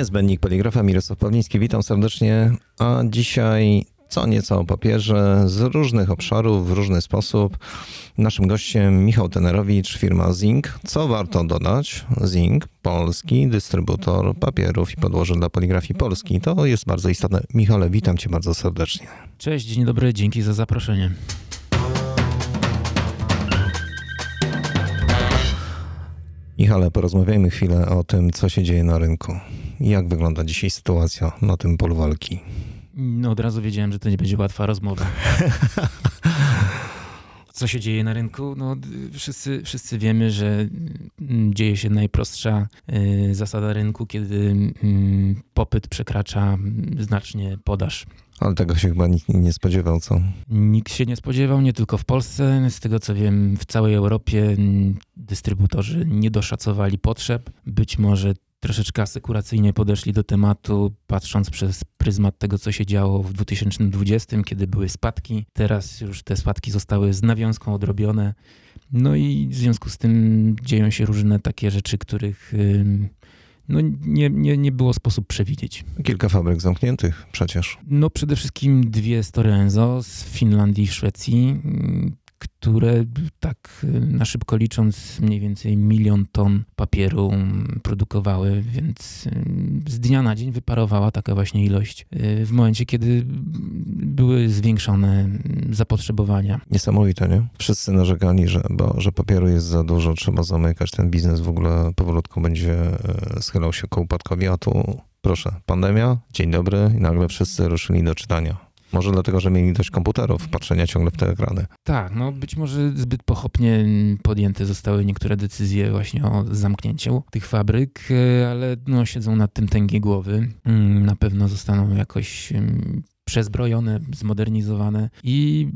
Niezbędnik Poligrafa, Mirosław Pawliński, witam serdecznie. A dzisiaj co nieco o papierze z różnych obszarów, w różny sposób. Naszym gościem Michał Tenerowicz, firma Zing. Co warto dodać? Zing, polski dystrybutor papierów i podłoży dla poligrafii Polski. To jest bardzo istotne. Michale, witam cię bardzo serdecznie. Cześć, dzień dobry, dzięki za zaproszenie. Michale, porozmawiajmy chwilę o tym, co się dzieje na rynku. Jak wygląda dzisiaj sytuacja na tym polu walki? No, od razu wiedziałem, że to nie będzie łatwa rozmowa. Co się dzieje na rynku? No, wszyscy, wszyscy wiemy, że mm, dzieje się najprostsza y, zasada rynku, kiedy mm, popyt przekracza znacznie podaż. Ale tego się chyba nikt nie spodziewał, co? Nikt się nie spodziewał, nie tylko w Polsce. Z tego co wiem, w całej Europie mm, dystrybutorzy nie doszacowali potrzeb. Być może troszeczkę asekuracyjnie podeszli do tematu, patrząc przez pryzmat tego, co się działo w 2020, kiedy były spadki. Teraz już te spadki zostały z nawiązką odrobione. No i w związku z tym dzieją się różne takie rzeczy, których no, nie, nie, nie było sposób przewidzieć. Kilka fabryk zamkniętych przecież. No przede wszystkim dwie Story Enzo z Finlandii i Szwecji które tak na szybko licząc mniej więcej milion ton papieru produkowały, więc z dnia na dzień wyparowała taka właśnie ilość y, w momencie, kiedy były zwiększone zapotrzebowania. Niesamowite, nie? Wszyscy narzekali, że, bo, że papieru jest za dużo, trzeba zamykać, ten biznes w ogóle powolutku będzie schylał się ku upadkowi, a tu proszę, pandemia, dzień dobry i nagle wszyscy ruszyli do czytania. Może dlatego, że mieli dość komputerów, patrzenia ciągle w te ekrany. Tak, no być może zbyt pochopnie podjęte zostały niektóre decyzje właśnie o zamknięciu tych fabryk, e, ale no, siedzą nad tym tęgie głowy. Mm, na pewno zostaną jakoś mm, przezbrojone, zmodernizowane i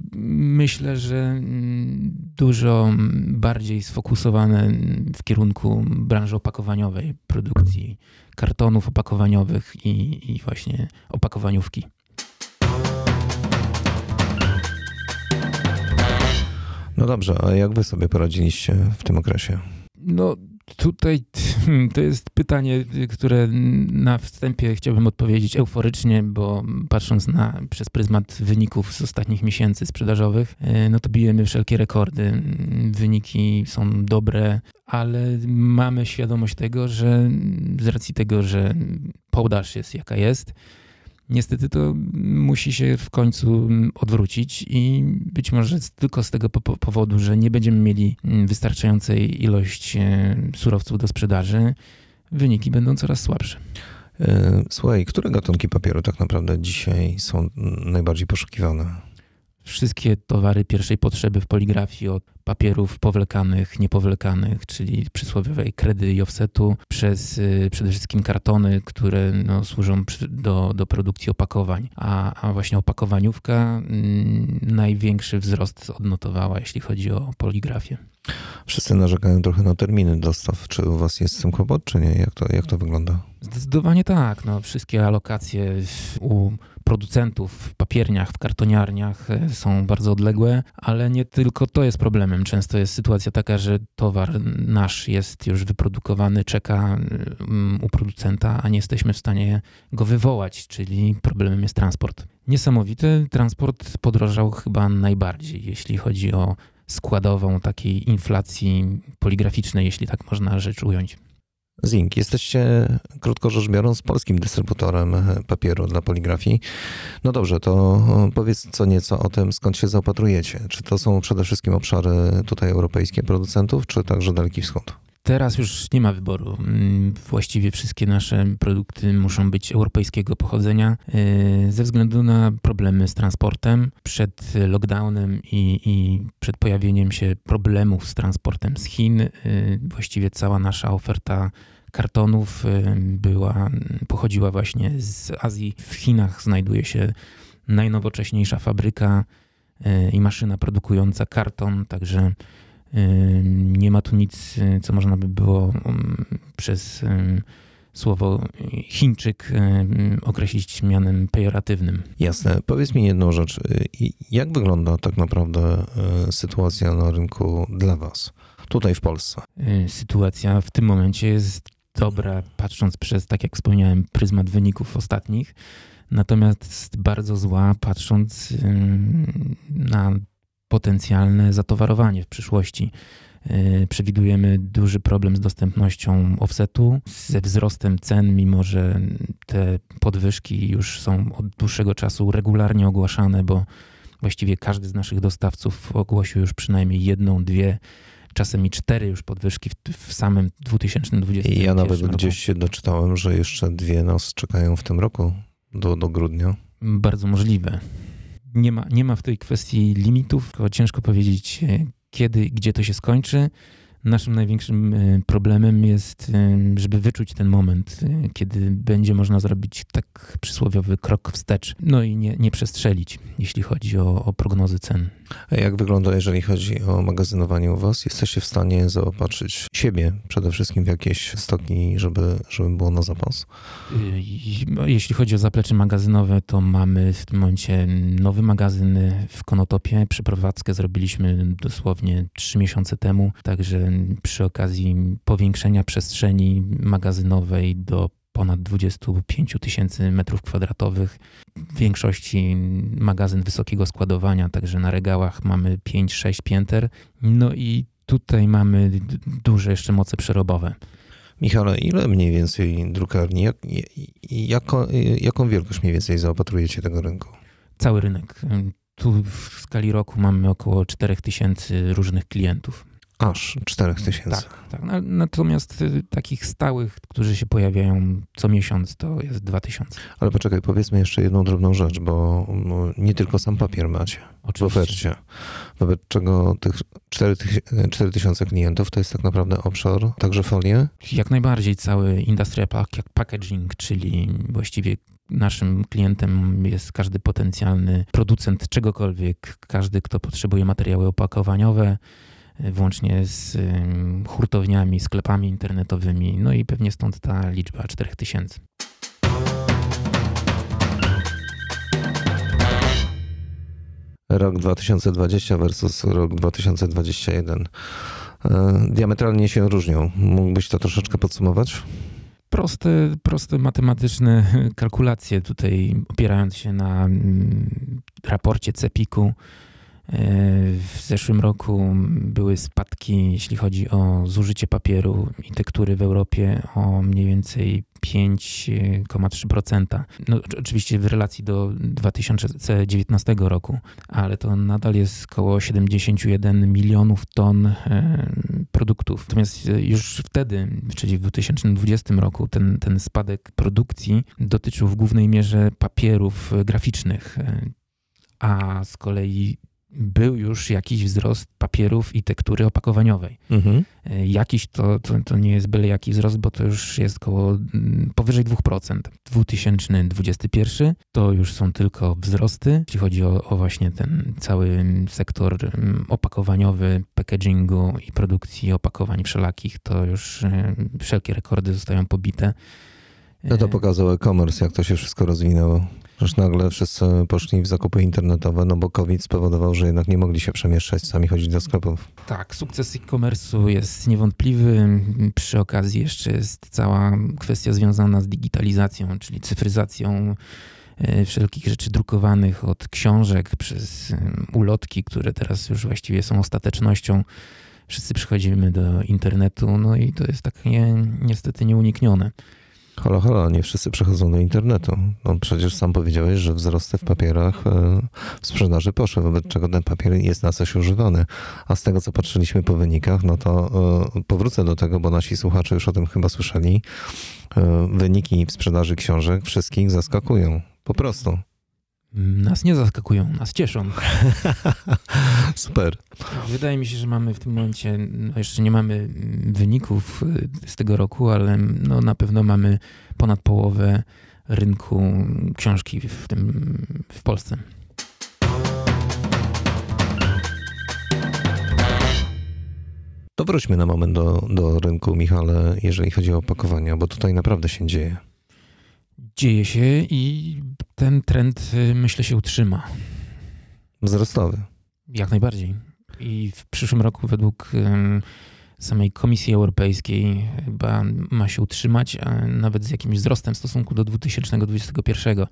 myślę, że mm, dużo bardziej sfokusowane w kierunku branży opakowaniowej, produkcji kartonów opakowaniowych i, i właśnie opakowaniówki. No dobrze, a jak wy sobie poradziliście w tym okresie? No tutaj to jest pytanie, które na wstępie chciałbym odpowiedzieć euforycznie, bo patrząc na przez pryzmat wyników z ostatnich miesięcy sprzedażowych, e, no to bijemy wszelkie rekordy. Wyniki są dobre, ale mamy świadomość tego, że z racji tego, że podaż jest jaka jest, Niestety to musi się w końcu odwrócić i być może tylko z tego powodu, że nie będziemy mieli wystarczającej ilość e, surowców do sprzedaży, wyniki będą coraz słabsze. E, słuchaj, które gatunki papieru tak naprawdę dzisiaj są najbardziej poszukiwane? Wszystkie towary pierwszej potrzeby w poligrafii, od papierów powlekanych, niepowlekanych, czyli przysłowiowej kredy i offsetu, przez y, przede wszystkim kartony, które no, służą przy, do, do produkcji opakowań. A, a właśnie opakowaniówka y, największy wzrost odnotowała, jeśli chodzi o poligrafię. Wszyscy narzekają trochę na terminy dostaw. Czy u was jest z tym kłopot, czy nie? Jak to, jak to wygląda? Zdecydowanie tak. No, wszystkie alokacje u producentów w papierniach, w kartoniarniach e, są bardzo odległe, ale nie tylko to jest problemem. Często jest sytuacja taka, że towar nasz jest już wyprodukowany, czeka mm, u producenta, a nie jesteśmy w stanie go wywołać, czyli problemem jest transport. Niesamowity transport podrożał chyba najbardziej, jeśli chodzi o składową takiej inflacji poligraficznej, jeśli tak można rzecz ująć. Zink, jesteście, krótko rzecz biorąc, polskim dystrybutorem papieru dla poligrafii. No dobrze, to powiedz co nieco o tym, skąd się zaopatrujecie. Czy to są przede wszystkim obszary tutaj europejskie producentów, czy także Daleki Wschód? Teraz już nie ma wyboru. Mm, właściwie wszystkie nasze produkty muszą być europejskiego pochodzenia y, ze względu na problemy z transportem. Przed lockdownem i, i przed pojawieniem się problemów z transportem z Chin, y, właściwie cała nasza oferta kartonów y, była, pochodziła właśnie z Azji. W Chinach znajduje się najnowocześniejsza fabryka i maszyna produkująca karton, także nie ma tu nic, co można by było um, przez słowo Chińczyk określić mianem pejoratywnym. Jasne. Powiedz mi jedną rzecz. Jak wygląda tak naprawdę sytuacja na rynku dla Was, tutaj w Polsce? Sytuacja w tym momencie jest dobra, patrząc przez, tak jak wspomniałem, pryzmat wyników ostatnich, natomiast bardzo zła, patrząc na potencjalne zatowarowanie w przyszłości. E, przewidujemy duży problem z dostępnością offsetu, ze wzrostem cen, mimo że te podwyżki już są od dłuższego czasu regularnie ogłaszane, bo właściwie każdy z naszych dostawców ogłosił już przynajmniej jedną, dwie czasem i cztery już podwyżki w, w samym 2020 I ja nawet roku. gdzieś się doczytałem, że jeszcze dwie nas czekają w tym roku do, do grudnia. Bardzo możliwe. Nie ma, nie ma w tej kwestii limitów, tylko ciężko powiedzieć, e, kiedy, gdzie to się skończy. Naszym największym e, problemem jest, e, żeby wyczuć ten moment, kiedy będzie można zrobić tak przysłowiowy krok wstecz, no i nie, nie przestrzelić, jeśli chodzi o, o prognozy cen. Jak wygląda, jeżeli chodzi o magazynowanie u Was? Jesteście w stanie zaopatrzyć siebie przede wszystkim w jakieś stoki, żeby, żeby było na zapas? Jeśli chodzi o zaplecze magazynowe, to mamy w tym momencie nowy magazyn w Konotopie. Przeprowadzkę zrobiliśmy dosłownie trzy miesiące temu, także przy okazji powiększenia przestrzeni magazynowej do ponad 25 tysięcy metrów kwadratowych. W większości magazyn wysokiego składowania, także na regałach mamy 5-6 pięter. No i tutaj mamy duże jeszcze moce przerobowe. Michale, ile mniej więcej drukarni, jak, jako, jaką wielkość mniej więcej zaopatrujecie tego rynku? Cały rynek. Tu w skali roku mamy około 4000 różnych klientów. Aż 4 tysięcy. Tak, tak. Natomiast y, takich stałych, którzy się pojawiają co miesiąc, to jest 2000. Ale poczekaj, powiedzmy jeszcze jedną drobną rzecz, bo no, nie tylko sam papier macie Oczywiście. w ofercie, wobec czego tych 4 tysiące klientów to jest tak naprawdę offshore, także folie? Jak najbardziej cały industrial packaging, czyli właściwie Naszym klientem jest każdy potencjalny producent czegokolwiek, każdy, kto potrzebuje materiały opakowaniowe, włącznie z hurtowniami, sklepami internetowymi, no i pewnie stąd ta liczba 4000. Rok 2020 versus rok 2021 e, diametralnie się różnią. Mógłbyś to troszeczkę podsumować? Proste, proste matematyczne kalkulacje tutaj opierając się na mm, raporcie CEPIK-u w zeszłym roku były spadki, jeśli chodzi o zużycie papieru i tektury w Europie o mniej więcej 5,3%. No, oczywiście w relacji do 2019 roku, ale to nadal jest około 71 milionów ton e, produktów. Natomiast już wtedy, czyli w 2020 roku, ten, ten spadek produkcji dotyczył w głównej mierze papierów graficznych. E, a z kolei był już jakiś wzrost papierów i tektury opakowaniowej. Mhm. E, jakiś to, to, to, nie jest byle jaki wzrost, bo to już jest około mm, powyżej 2%. 2021 to już są tylko wzrosty, jeśli chodzi o, o właśnie ten cały sektor mm, opakowaniowy, packagingu i produkcji opakowań wszelakich, to już e, wszelkie rekordy zostają pobite. No to pokazał e-commerce, jak to się wszystko rozwinęło. Już nagle wszyscy poszli w zakupy internetowe, no bo COVID spowodował, że jednak nie mogli się przemieszczać, sami chodzić do sklepów. Tak, sukces e-commerce'u jest niewątpliwy. Przy okazji jeszcze jest cała kwestia związana z digitalizacją, czyli cyfryzacją e, wszelkich rzeczy drukowanych od książek przez ulotki, które teraz już właściwie są ostatecznością. Wszyscy przychodzimy do internetu, no i to jest tak nie, niestety nieuniknione. Halo, halo, nie wszyscy przechodzą do internetu. No przecież sam powiedziałeś, że wzrosty w papierach e, w sprzedaży poszły, wobec czego ten papier jest na coś używany. A z tego, co patrzyliśmy po wynikach, no to e, powrócę do tego, bo nasi słuchacze już o tym chyba słyszeli. E, wyniki w sprzedaży książek wszystkich zaskakują. Po prostu. Nas nie zaskakują, nas cieszą. Super. Wydaje mi się, że mamy w tym momencie, no jeszcze nie mamy wyników y, z tego roku, ale no na pewno mamy ponad połowę rynku książki w, tym, w Polsce. To wróćmy na moment do, do rynku, Michale, jeżeli chodzi o opakowania, bo tutaj naprawdę się dzieje. Dzieje się i ten trend y, myślę się utrzyma. Wzrostowy. Jak najbardziej. I w przyszłym roku według samej Komisji Europejskiej chyba ma się utrzymać, a nawet z jakimś wzrostem w stosunku do 2021.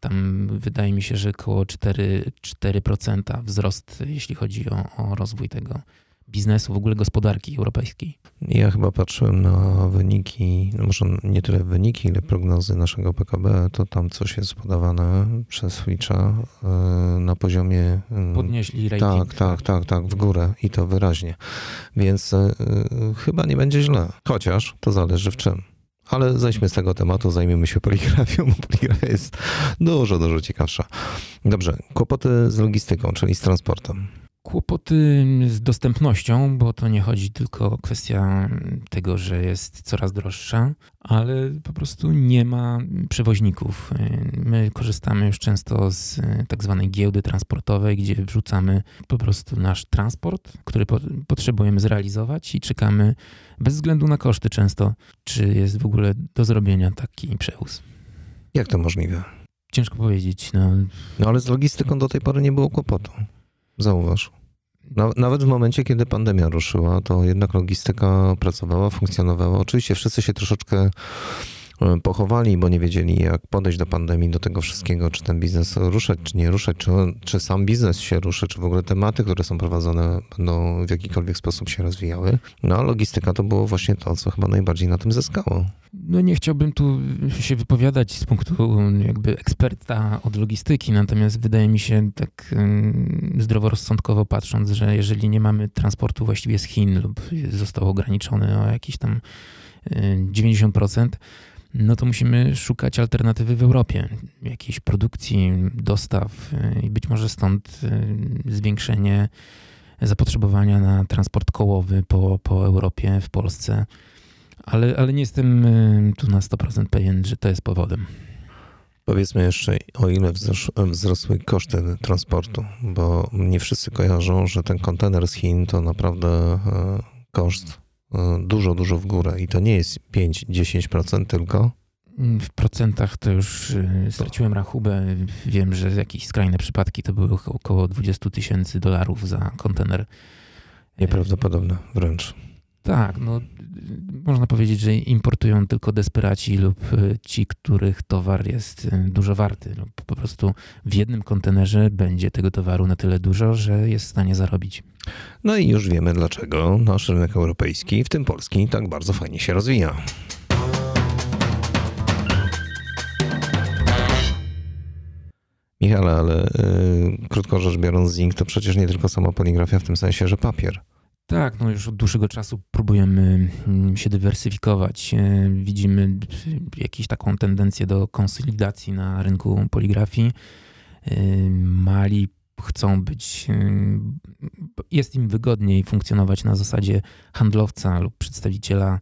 Tam wydaje mi się, że około 4%, 4% wzrost, jeśli chodzi o, o rozwój tego biznesu, w ogóle gospodarki europejskiej. Ja chyba patrzyłem na wyniki, no może nie tyle wyniki, ile prognozy naszego PKB, to tam coś jest podawane przez Fitcha e, na poziomie... E, Podnieśli rating. Tak, tak, tak, tak, w górę i to wyraźnie. Więc e, chyba nie będzie źle. Chociaż to zależy w czym. Ale zejdźmy z tego tematu, zajmiemy się poligrafią, bo poligrafia jest dużo, dużo ciekawsza. Dobrze, kłopoty z logistyką, czyli z transportem kłopoty z dostępnością, bo to nie chodzi tylko o kwestia tego, że jest coraz droższa, ale po prostu nie ma przewoźników. My korzystamy już często z tak zwanej giełdy transportowej, gdzie wrzucamy po prostu nasz transport, który po potrzebujemy zrealizować i czekamy bez względu na koszty często, czy jest w ogóle do zrobienia taki przewóz. Jak to możliwe? Ciężko powiedzieć. No. no ale z logistyką do tej pory nie było kłopotu. Zauważ. Nawet w momencie, kiedy pandemia ruszyła, to jednak logistyka pracowała, funkcjonowała. Oczywiście wszyscy się troszeczkę pochowali, bo nie wiedzieli, jak podejść do pandemii, do tego wszystkiego, czy ten biznes ruszać, czy nie ruszać, czy, czy sam biznes się ruszy, czy w ogóle tematy, które są prowadzone, będą w jakikolwiek sposób się rozwijały. No a logistyka to było właśnie to, co chyba najbardziej na tym zyskało. No nie chciałbym tu się wypowiadać z punktu jakby eksperta od logistyki, natomiast wydaje mi się tak zdroworozsądkowo patrząc, że jeżeli nie mamy transportu właściwie z Chin lub został ograniczony o jakieś tam 90%, no to musimy szukać alternatywy w Europie, jakiejś produkcji, dostaw i być może stąd zwiększenie zapotrzebowania na transport kołowy po, po Europie, w Polsce ale, ale nie jestem y, tu na 100% pewien, że to jest powodem. Powiedzmy jeszcze, o ile wzrosły koszty transportu, bo nie wszyscy kojarzą, że ten kontener z Chin to naprawdę e, koszt e, dużo, dużo w górę i to nie jest 5-10%, tylko mm, w procentach to już y, straciłem rachubę. Wiem, że jakieś skrajne przypadki to były około 20 tysięcy dolarów za kontener. Nieprawdopodobne wręcz. Tak, no można powiedzieć, że importują tylko desperaci lub e, ci, których towar jest e, dużo warty. Lub po prostu w jednym kontenerze będzie tego towaru na tyle dużo, że jest w stanie zarobić. No i już wiemy, dlaczego nasz rynek europejski, w tym polski, tak bardzo fajnie się rozwija. Michale, ale yy, krótko rzecz biorąc, zinc to przecież nie tylko sama poligrafia w tym sensie, że papier. Tak, no już od dłuższego czasu próbujemy mm, się dywersyfikować. E, widzimy jakąś taką tendencję do konsolidacji na rynku poligrafii. E, mali chcą być, e, jest im wygodniej funkcjonować na zasadzie handlowca lub przedstawiciela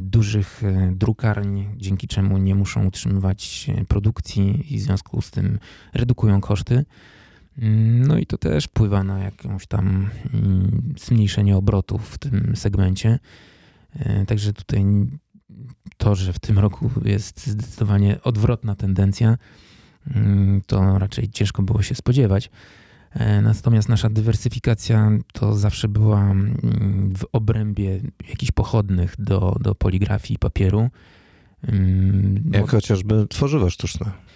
dużych drukarni, dzięki czemu nie muszą utrzymywać produkcji i w związku z tym redukują koszty. No i to też wpływa na jakąś tam mm, zmniejszenie obrotów w tym segmencie. E, także tutaj to, że w tym roku jest zdecydowanie odwrotna tendencja, mm, to raczej ciężko było się spodziewać. E, natomiast nasza dywersyfikacja to zawsze była mm, w obrębie jakichś pochodnych do, do poligrafii i papieru. Jak chociażby tworzywa sztuczne.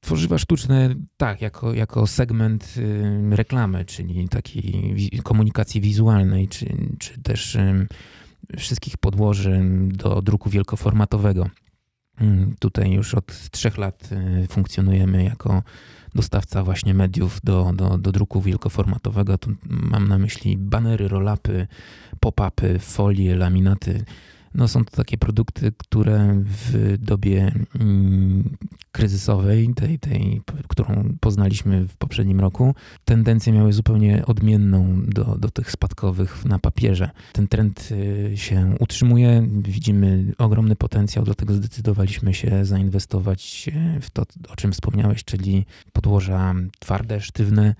Tworzywa sztuczne, tak, jako, jako segment y, reklamy, czyli takiej komunikacji wizualnej, czy, czy też y, wszystkich podłoży do druku wielkoformatowego. Mm, tutaj już od trzech lat y, funkcjonujemy jako dostawca właśnie mediów do, do, do druku wielkoformatowego. Tu mam na myśli banery, rollupy, pop-upy, folie, laminaty, no są to takie produkty, które w dobie mm, kryzysowej, tej, tej, którą poznaliśmy w poprzednim roku, tendencje miały zupełnie odmienną do, do tych spadkowych na papierze. Ten trend y, się utrzymuje, widzimy ogromny potencjał, dlatego zdecydowaliśmy się zainwestować w to, o czym wspomniałeś, czyli podłoża twarde, sztywne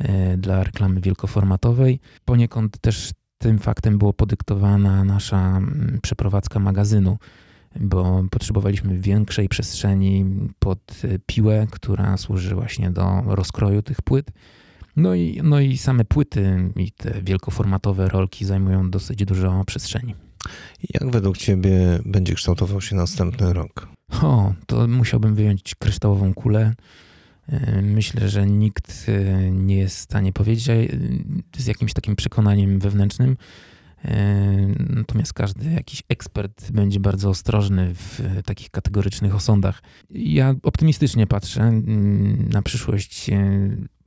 y, dla reklamy wielkoformatowej. Poniekąd też tym faktem było podyktowana nasza mm, przeprowadzka magazynu, bo potrzebowaliśmy większej przestrzeni pod e, piłę, która służy właśnie do rozkroju tych płyt. No i, no i same płyty i te wielkoformatowe rolki zajmują dosyć dużo przestrzeni. Jak według Ciebie będzie kształtował się następny rok? O, to musiałbym wyjąć kryształową kulę. E, myślę, że nikt e, nie jest w stanie powiedzieć e, z jakimś takim przekonaniem wewnętrznym. Natomiast każdy jakiś ekspert będzie bardzo ostrożny w takich kategorycznych osądach. Ja optymistycznie patrzę na przyszłość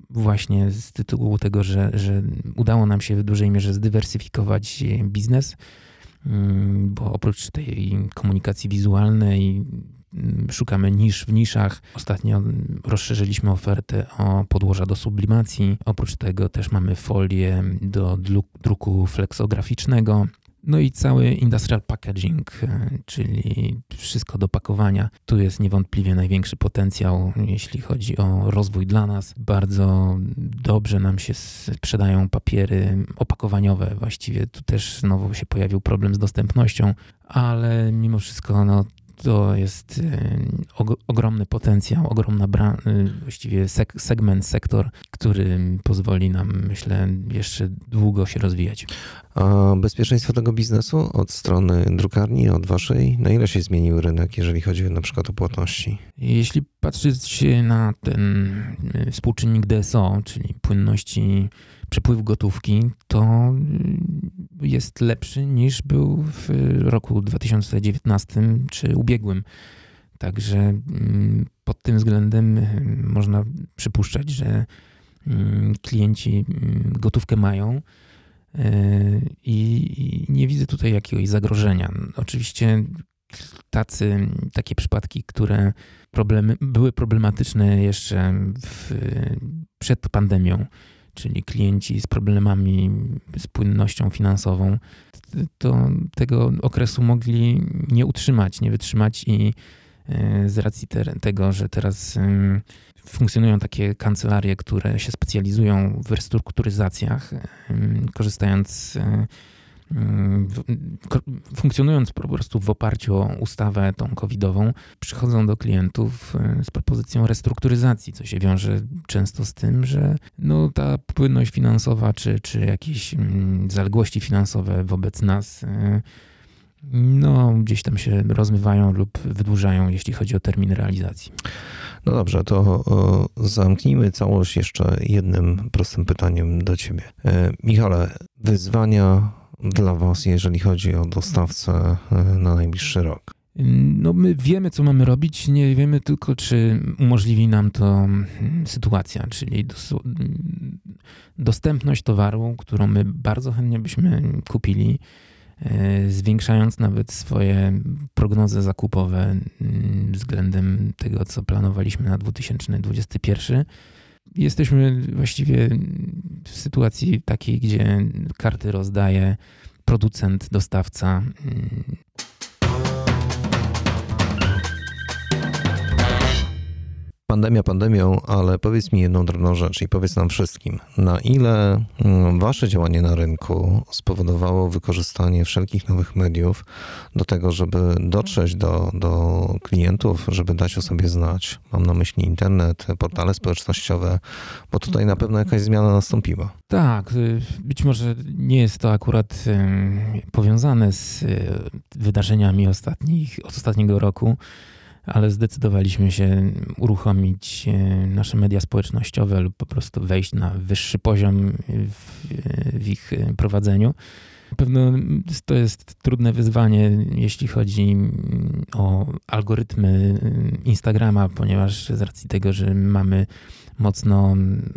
właśnie z tytułu tego, że, że udało nam się w dużej mierze zdywersyfikować biznes, mm, bo oprócz tej komunikacji wizualnej szukamy nisz w niszach. Ostatnio rozszerzyliśmy ofertę o podłoża do sublimacji. Oprócz tego też mamy folię do druku flexograficznego. No i cały industrial packaging, e, czyli wszystko do pakowania. Tu jest niewątpliwie największy potencjał, jeśli chodzi o rozwój dla nas. Bardzo dobrze nam się sprzedają papiery opakowaniowe. Właściwie tu też znowu się pojawił problem z dostępnością, ale mimo wszystko no, to jest y, ogromny potencjał, ogromna y, właściwie seg- segment, sektor, który pozwoli nam, myślę, jeszcze długo się rozwijać. A bezpieczeństwo tego biznesu od strony drukarni, od waszej, na ile się zmienił rynek, jeżeli chodzi na przykład o płatności? Jeśli patrzeć na ten y, współczynnik DSO, czyli płynności przepływ gotówki, to y, jest lepszy niż był w roku 2019 czy ubiegłym. Także mm, pod tym względem y, można przypuszczać, że klienci gotówkę mają y, i nie widzę tutaj jakiegoś zagrożenia. Oczywiście tacy, takie przypadki, które problemy, były problematyczne jeszcze w, przed pandemią, czyli klienci z problemami z płynnością finansową, to tego okresu mogli nie utrzymać, nie wytrzymać i z racji te, tego, że teraz funkcjonują takie kancelarie, które się specjalizują w restrukturyzacjach, korzystając e, funkcjonując po prostu w oparciu o ustawę tą covidową, przychodzą do klientów e, z propozycją restrukturyzacji, co się wiąże często z tym, że no, ta płynność finansowa czy, czy jakieś mm, zaległości finansowe wobec nas e, no, gdzieś tam się rozmywają lub wydłużają, jeśli chodzi o termin realizacji. No dobrze, to zamknijmy całość jeszcze jednym prostym pytaniem do Ciebie. E, Michale, wyzwania dla Was, jeżeli chodzi o dostawcę e, na najbliższy rok? No, my wiemy, co mamy robić, nie wiemy tylko, czy umożliwi nam to mm, sytuacja, czyli dostępność towaru, którą my bardzo chętnie byśmy kupili, zwiększając nawet swoje prognozy zakupowe względem tego, co planowaliśmy na 2021 jesteśmy właściwie w sytuacji takiej, gdzie karty rozdaje producent, dostawca. Pandemia pandemią, ale powiedz mi jedną drobną rzecz i powiedz nam wszystkim, na ile mm, wasze działanie na rynku spowodowało wykorzystanie wszelkich nowych mediów do tego, żeby dotrzeć do, do klientów, żeby dać o sobie znać. Mam na myśli internet, portale społecznościowe, bo tutaj na pewno jakaś zmiana nastąpiła. Tak, y, być może nie jest to akurat powiązane z y, wydarzeniami ostatnich, od ostatniego roku ale zdecydowaliśmy się uruchomić e, nasze media społecznościowe lub po prostu wejść na wyższy poziom w, w ich prowadzeniu. Pewno to jest trudne wyzwanie, jeśli chodzi o algorytmy Instagrama, ponieważ z racji tego, że mamy mocno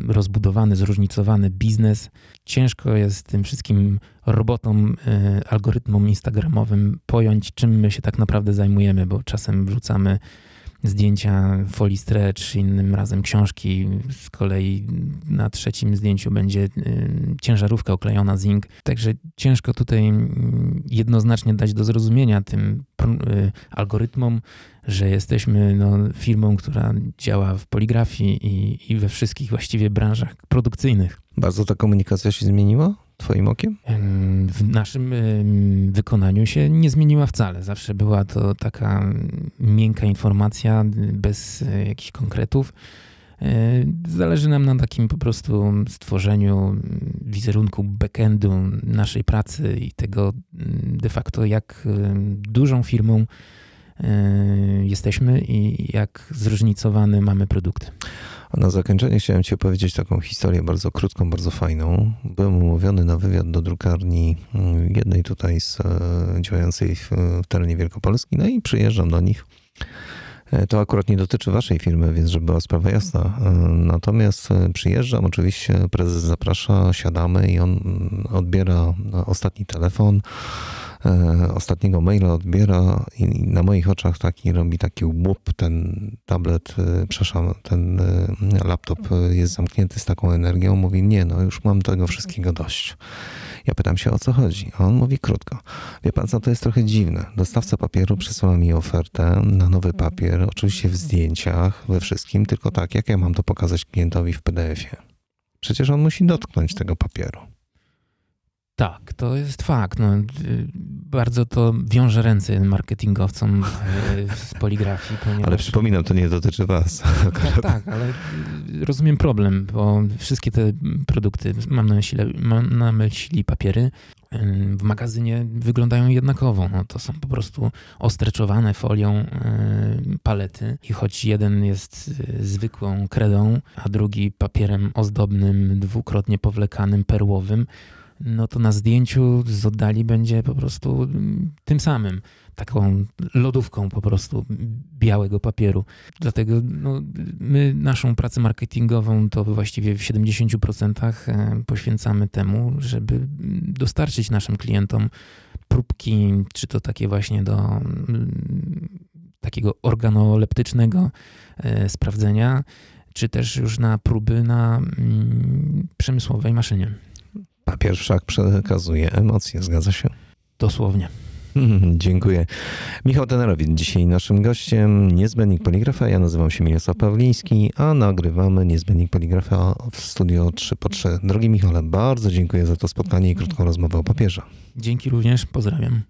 rozbudowany, zróżnicowany biznes. Ciężko jest tym wszystkim robotom, y, algorytmom instagramowym pojąć, czym my się tak naprawdę zajmujemy, bo czasem wrzucamy zdjęcia folii stretch, innym razem książki. Z kolei na trzecim zdjęciu będzie y, ciężarówka oklejona zinc. Także ciężko tutaj mm, jednoznacznie dać do zrozumienia tym y, algorytmom, że jesteśmy no, firmą, która działa w poligrafii i, i we wszystkich właściwie branżach produkcyjnych. Bardzo ta komunikacja się zmieniła? Twoim okiem? W naszym wykonaniu się nie zmieniła wcale. Zawsze była to taka miękka informacja bez e, jakichś konkretów. Zależy nam na takim po prostu stworzeniu wizerunku backendu naszej pracy i tego de facto, jak dużą firmą jesteśmy i jak zróżnicowane mamy produkty. A na zakończenie chciałem Ci opowiedzieć taką historię bardzo krótką, bardzo fajną. Byłem umówiony na wywiad do drukarni mm, jednej tutaj z, e, działającej w, terenie Wielkopolski, no i przyjeżdżam do nich. E, to akurat nie dotyczy waszej firmy, więc żeby była sprawa jasna. E, natomiast przyjeżdżam, oczywiście prezes zaprasza, siadamy i on mm, odbiera ostatni telefon ostatniego maila odbiera i na moich oczach taki robi taki łup, ten tablet, e, przepraszam, ten e, laptop jest zamknięty z taką energią, mówi nie, no już mam tego wszystkiego dość. Ja pytam się o co chodzi, a on mówi krótko. Wie pan co, to jest trochę dziwne. Dostawca papieru przesyła mi ofertę na nowy papier, oczywiście w zdjęciach, we wszystkim, tylko tak, jak ja mam to pokazać klientowi w PDF-ie? Przecież on musi dotknąć tego papieru. Tak, to jest fakt. No, bardzo to wiąże ręce marketingowcom z poligrafii. Ponieważ... Ale przypominam, to nie dotyczy was. Tak, tak, ale rozumiem problem, bo wszystkie te produkty, mam na myśli, mam na myśli papiery, w magazynie wyglądają jednakowo. No, to są po prostu ostreczowane folią palety i choć jeden jest zwykłą kredą, a drugi papierem ozdobnym, dwukrotnie powlekanym, perłowym, no to na zdjęciu z oddali będzie po prostu tym samym, taką lodówką po prostu białego papieru. Dlatego no, my naszą pracę marketingową to właściwie w 70% e, poświęcamy temu, żeby dostarczyć naszym klientom próbki, czy to takie właśnie do mm, takiego organoleptycznego e, sprawdzenia, czy też już na próby na mm, przemysłowej maszynie. Papier wszak przekazuje emocje, zgadza się? Dosłownie. Dziękuję. Michał Tenerowicz, dzisiaj naszym gościem, niezbędnik poligrafa. Ja nazywam się Mirosław Pawliński, a nagrywamy niezbędnik poligrafa w studio 3 po 3. Drogi Michale, bardzo dziękuję za to spotkanie i krótką rozmowę o papierze. Dzięki również, pozdrawiam.